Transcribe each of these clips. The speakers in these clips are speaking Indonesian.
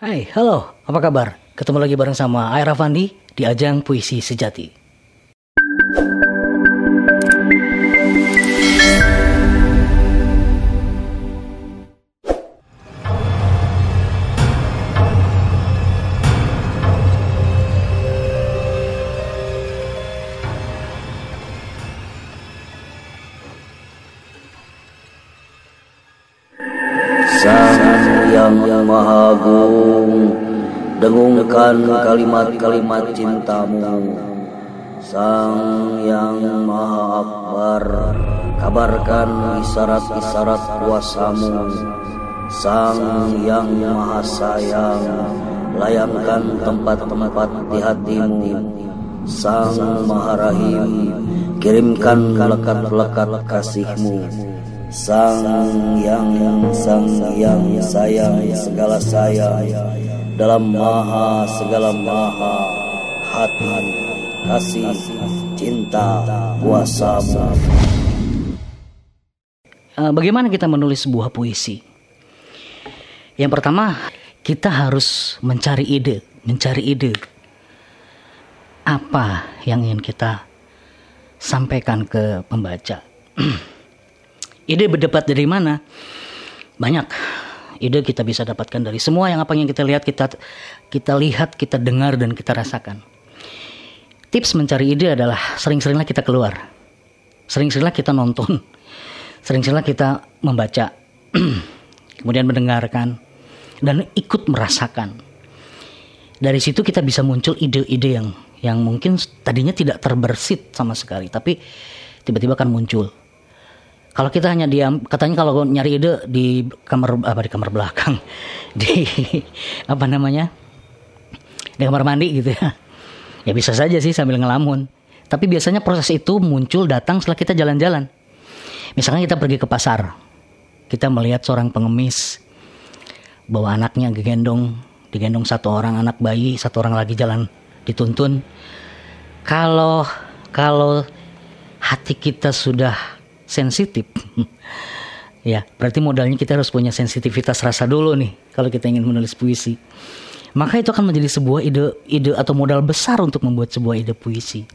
Hai, halo, apa kabar? Ketemu lagi bareng sama Aira Fandi di ajang Puisi Sejati. Yang maha agung Dengungkan kalimat-kalimat cintamu. Sang yang maha akbar Kabarkan isyarat-isyarat kuasamu. Sang yang maha sayang Layangkan tempat-tempat di hatimu. Sang maha rahim Kirimkan lekat-lekat kasihmu Sang yang sang yang sayang segala sayang dalam maha segala maha hati kasih cinta kuasamu. Eh, Bagaimana kita menulis sebuah puisi? Yang pertama, kita harus mencari ide, mencari ide. Apa yang ingin kita sampaikan ke pembaca? ide berdebat dari mana? Banyak. Ide kita bisa dapatkan dari semua yang apa yang kita lihat, kita kita lihat, kita dengar dan kita rasakan. Tips mencari ide adalah sering-seringlah kita keluar. Sering-seringlah kita nonton. Sering-seringlah kita membaca. Kemudian mendengarkan dan ikut merasakan. Dari situ kita bisa muncul ide-ide yang yang mungkin tadinya tidak terbersit sama sekali, tapi tiba-tiba akan muncul. Kalau kita hanya diam, katanya kalau nyari ide di kamar apa di kamar belakang, di apa namanya, di kamar mandi gitu ya. Ya bisa saja sih sambil ngelamun. Tapi biasanya proses itu muncul datang setelah kita jalan-jalan. Misalkan kita pergi ke pasar, kita melihat seorang pengemis bawa anaknya digendong, digendong satu orang anak bayi, satu orang lagi jalan dituntun. Kalau kalau hati kita sudah sensitif, ya berarti modalnya kita harus punya sensitivitas rasa dulu nih kalau kita ingin menulis puisi. Maka itu akan menjadi sebuah ide ide atau modal besar untuk membuat sebuah ide puisi.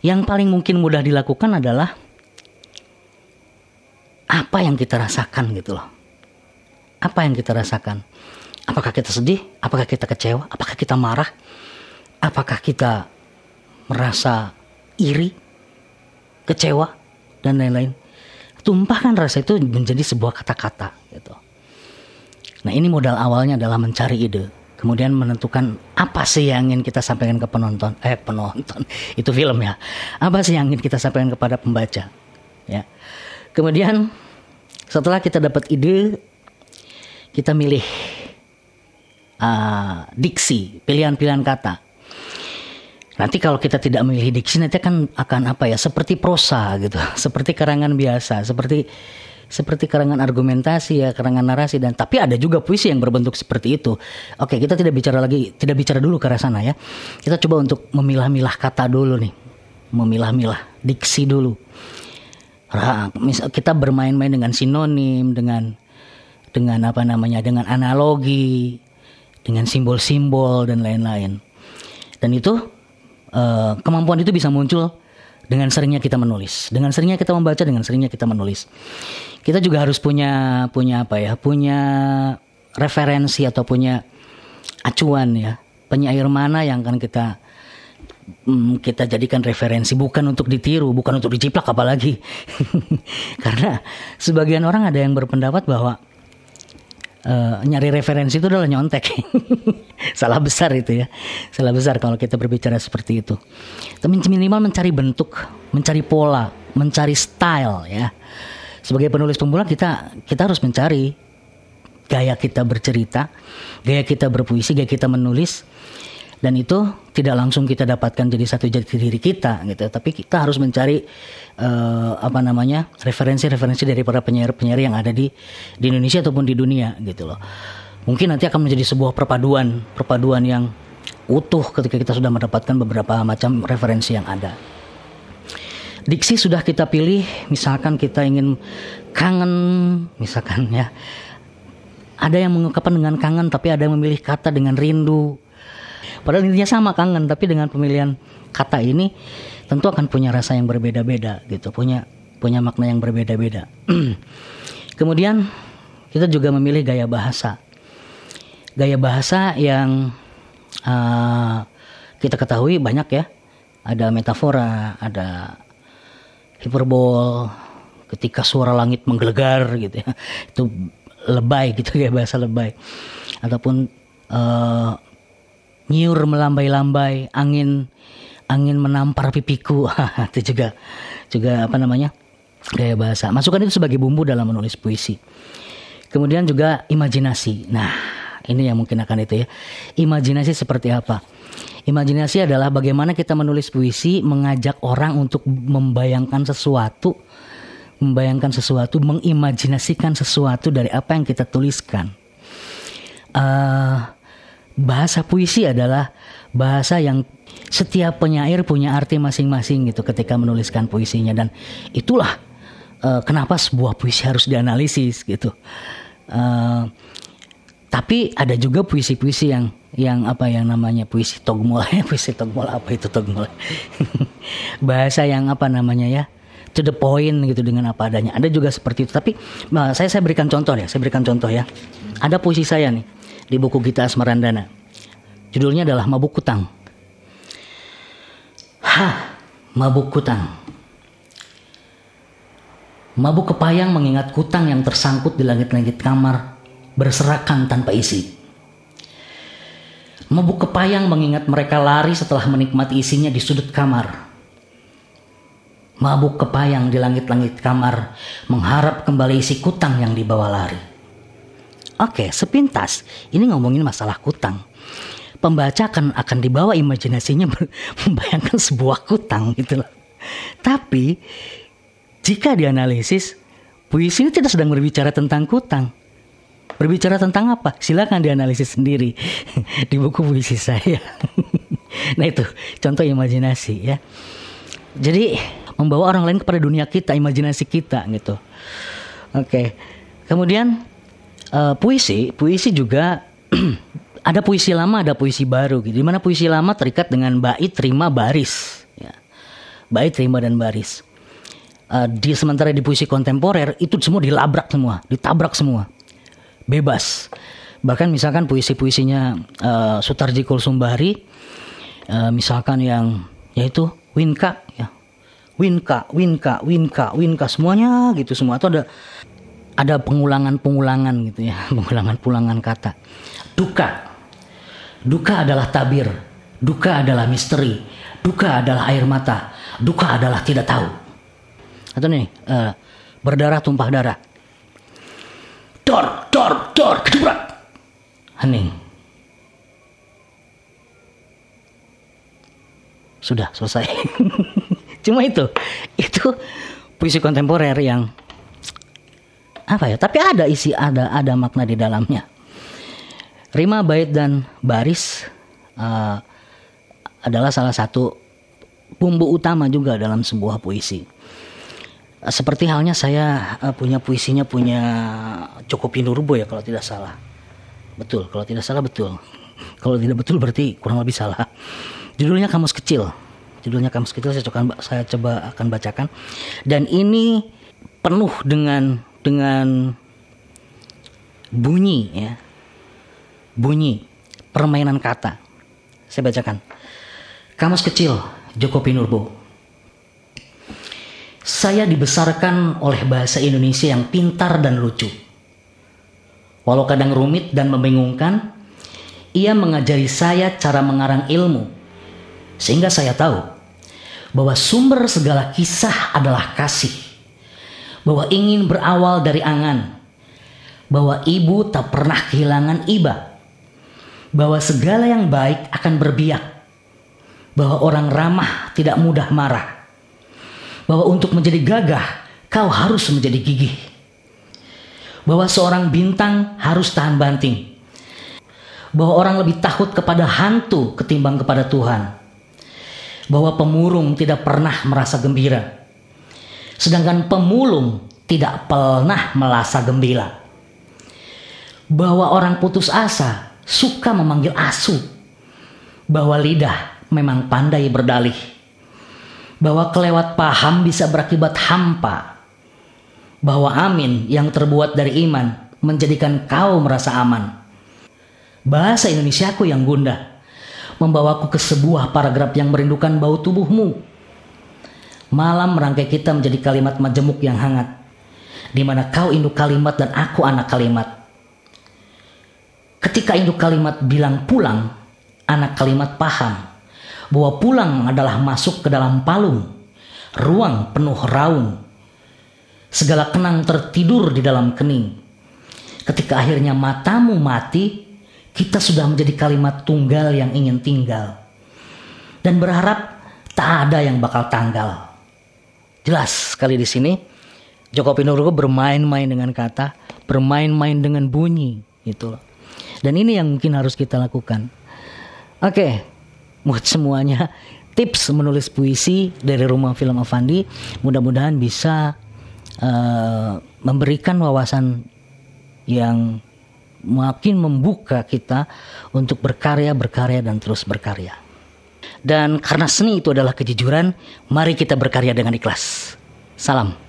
Yang paling mungkin mudah dilakukan adalah apa yang kita rasakan gitu loh. Apa yang kita rasakan? Apakah kita sedih? Apakah kita kecewa? Apakah kita marah? Apakah kita merasa iri, kecewa, dan lain-lain? Tumpahkan rasa itu menjadi sebuah kata-kata gitu. Nah ini modal awalnya adalah mencari ide. Kemudian menentukan apa sih yang ingin kita sampaikan ke penonton. Eh penonton, itu film ya. Apa sih yang ingin kita sampaikan kepada pembaca. Ya. Kemudian setelah kita dapat ide, kita milih uh, diksi, pilihan-pilihan kata. Nanti kalau kita tidak memilih diksi nanti akan akan apa ya seperti prosa gitu, seperti karangan biasa, seperti seperti karangan argumentasi ya, karangan narasi dan tapi ada juga puisi yang berbentuk seperti itu. Oke, kita tidak bicara lagi, tidak bicara dulu ke arah sana ya. Kita coba untuk memilah-milah kata dulu nih. Memilah-milah diksi dulu. Misal kita bermain-main dengan sinonim, dengan dengan apa namanya, dengan analogi, dengan simbol-simbol dan lain-lain. Dan itu eh, kemampuan itu bisa muncul dengan seringnya kita menulis, dengan seringnya kita membaca, dengan seringnya kita menulis. Kita juga harus punya punya apa ya, punya referensi atau punya acuan ya, penyair mana yang akan kita mm, kita jadikan referensi bukan untuk ditiru, bukan untuk diciplak apalagi. Karena sebagian orang ada yang berpendapat bahwa eh, nyari referensi itu adalah nyontek. Salah besar itu ya. Salah besar kalau kita berbicara seperti itu. Tapi minimal mencari bentuk, mencari pola, mencari style ya. Sebagai penulis pemula kita kita harus mencari gaya kita bercerita, gaya kita berpuisi, gaya kita menulis dan itu tidak langsung kita dapatkan jadi satu jati diri kita gitu. Tapi kita harus mencari eh, apa namanya referensi-referensi dari para penyair-penyair yang ada di di Indonesia ataupun di dunia gitu loh. Mungkin nanti akan menjadi sebuah perpaduan perpaduan yang utuh ketika kita sudah mendapatkan beberapa macam referensi yang ada. Diksi sudah kita pilih misalkan kita ingin kangen misalkan ya. Ada yang mengungkapkan dengan kangen tapi ada yang memilih kata dengan rindu. Padahal intinya sama kangen tapi dengan pemilihan kata ini tentu akan punya rasa yang berbeda-beda gitu, punya punya makna yang berbeda-beda. Kemudian kita juga memilih gaya bahasa. Gaya bahasa yang uh, kita ketahui banyak ya. Ada metafora, ada hiperbol, ketika suara langit menggelegar gitu ya itu lebay gitu ya bahasa lebay ataupun uh, nyiur melambai-lambai angin angin menampar pipiku. Itu juga juga apa namanya gaya bahasa. Masukkan itu sebagai bumbu dalam menulis puisi. Kemudian juga imajinasi. Nah ini yang mungkin akan itu ya. Imajinasi seperti apa? Imajinasi adalah bagaimana kita menulis puisi mengajak orang untuk membayangkan sesuatu membayangkan sesuatu, mengimajinasikan sesuatu dari apa yang kita tuliskan. Uh, bahasa puisi adalah bahasa yang setiap penyair punya arti masing-masing gitu ketika menuliskan puisinya dan itulah uh, kenapa sebuah puisi harus dianalisis gitu. Uh, tapi ada juga puisi-puisi yang yang apa yang namanya puisi togmol puisi togmol apa itu togmol bahasa yang apa namanya ya to the point gitu dengan apa adanya. Ada juga seperti itu. Tapi nah, saya saya berikan contoh ya. Saya berikan contoh ya. Ada puisi saya nih di buku Gita Asmarandana. Judulnya adalah Mabuk Kutang. Hah, mabuk kutang. Mabuk kepayang mengingat kutang yang tersangkut di langit-langit kamar, berserakan tanpa isi. Mabuk kepayang mengingat mereka lari setelah menikmati isinya di sudut kamar mabuk kepayang di langit-langit kamar, mengharap kembali isi kutang yang dibawa lari. Oke, sepintas ini ngomongin masalah kutang. Pembaca akan akan dibawa imajinasinya membayangkan sebuah kutang gitu loh. Tapi jika dianalisis, puisi ini tidak sedang berbicara tentang kutang. Berbicara tentang apa? Silakan dianalisis sendiri di buku puisi saya. nah itu contoh imajinasi ya. Jadi membawa orang lain kepada dunia kita, imajinasi kita gitu. Oke. Kemudian uh, puisi, puisi juga ada puisi lama, ada puisi baru gitu. Di mana puisi lama terikat dengan bait, rima, baris. Ya. Bait, rima dan baris. Uh, di sementara di puisi kontemporer itu semua dilabrak semua, ditabrak semua, bebas. Bahkan misalkan puisi-puisinya uh, Sutarji Kulsumbari, uh, misalkan yang yaitu Winka, ya Winka, Winka, Winka, Winka semuanya gitu semua itu ada ada pengulangan-pengulangan gitu ya, pengulangan-pengulangan kata. Duka. Duka adalah tabir. Duka adalah misteri. Duka adalah air mata. Duka adalah tidak tahu. Atau nih, uh, berdarah tumpah darah. Dor, dor, dor, kedubrak. Hening. Sudah selesai. Cuma itu, itu puisi kontemporer yang apa ya? Tapi ada isi, ada ada makna di dalamnya. Rima, bait dan baris uh, adalah salah satu bumbu utama juga dalam sebuah puisi. Seperti halnya saya uh, punya puisinya punya Joko Pinurbo ya kalau tidak salah. Betul, kalau tidak salah betul. Kalau tidak betul berarti kurang lebih salah. Judulnya Kamus Kecil judulnya Kamus Kecil saya coba saya coba akan bacakan dan ini penuh dengan dengan bunyi ya. Bunyi permainan kata. Saya bacakan. Kamus Kecil Joko Pinurbo. Saya dibesarkan oleh bahasa Indonesia yang pintar dan lucu. Walau kadang rumit dan membingungkan ia mengajari saya cara mengarang ilmu. Sehingga saya tahu bahwa sumber segala kisah adalah kasih. Bahwa ingin berawal dari angan. Bahwa ibu tak pernah kehilangan iba. Bahwa segala yang baik akan berbiak. Bahwa orang ramah tidak mudah marah. Bahwa untuk menjadi gagah kau harus menjadi gigih. Bahwa seorang bintang harus tahan banting. Bahwa orang lebih takut kepada hantu ketimbang kepada Tuhan bahwa pemurung tidak pernah merasa gembira. Sedangkan pemulung tidak pernah merasa gembira. bahwa orang putus asa suka memanggil asu, bahwa lidah memang pandai berdalih, bahwa kelewat paham bisa berakibat hampa, bahwa amin yang terbuat dari iman menjadikan kau merasa aman. Bahasa Indonesiaku yang gundah membawaku ke sebuah paragraf yang merindukan bau tubuhmu. Malam merangkai kita menjadi kalimat majemuk yang hangat, di mana kau induk kalimat dan aku anak kalimat. Ketika induk kalimat bilang pulang, anak kalimat paham bahwa pulang adalah masuk ke dalam palung, ruang penuh raung. Segala kenang tertidur di dalam kening. Ketika akhirnya matamu mati, kita sudah menjadi kalimat tunggal yang ingin tinggal. Dan berharap tak ada yang bakal tanggal. Jelas sekali di sini Joko Pinurgo bermain-main dengan kata, bermain-main dengan bunyi gitu loh. Dan ini yang mungkin harus kita lakukan. Oke, buat semuanya tips menulis puisi dari Rumah Film Avandi mudah-mudahan bisa uh, memberikan wawasan yang makin membuka kita untuk berkarya, berkarya dan terus berkarya. Dan karena seni itu adalah kejujuran, mari kita berkarya dengan ikhlas. Salam.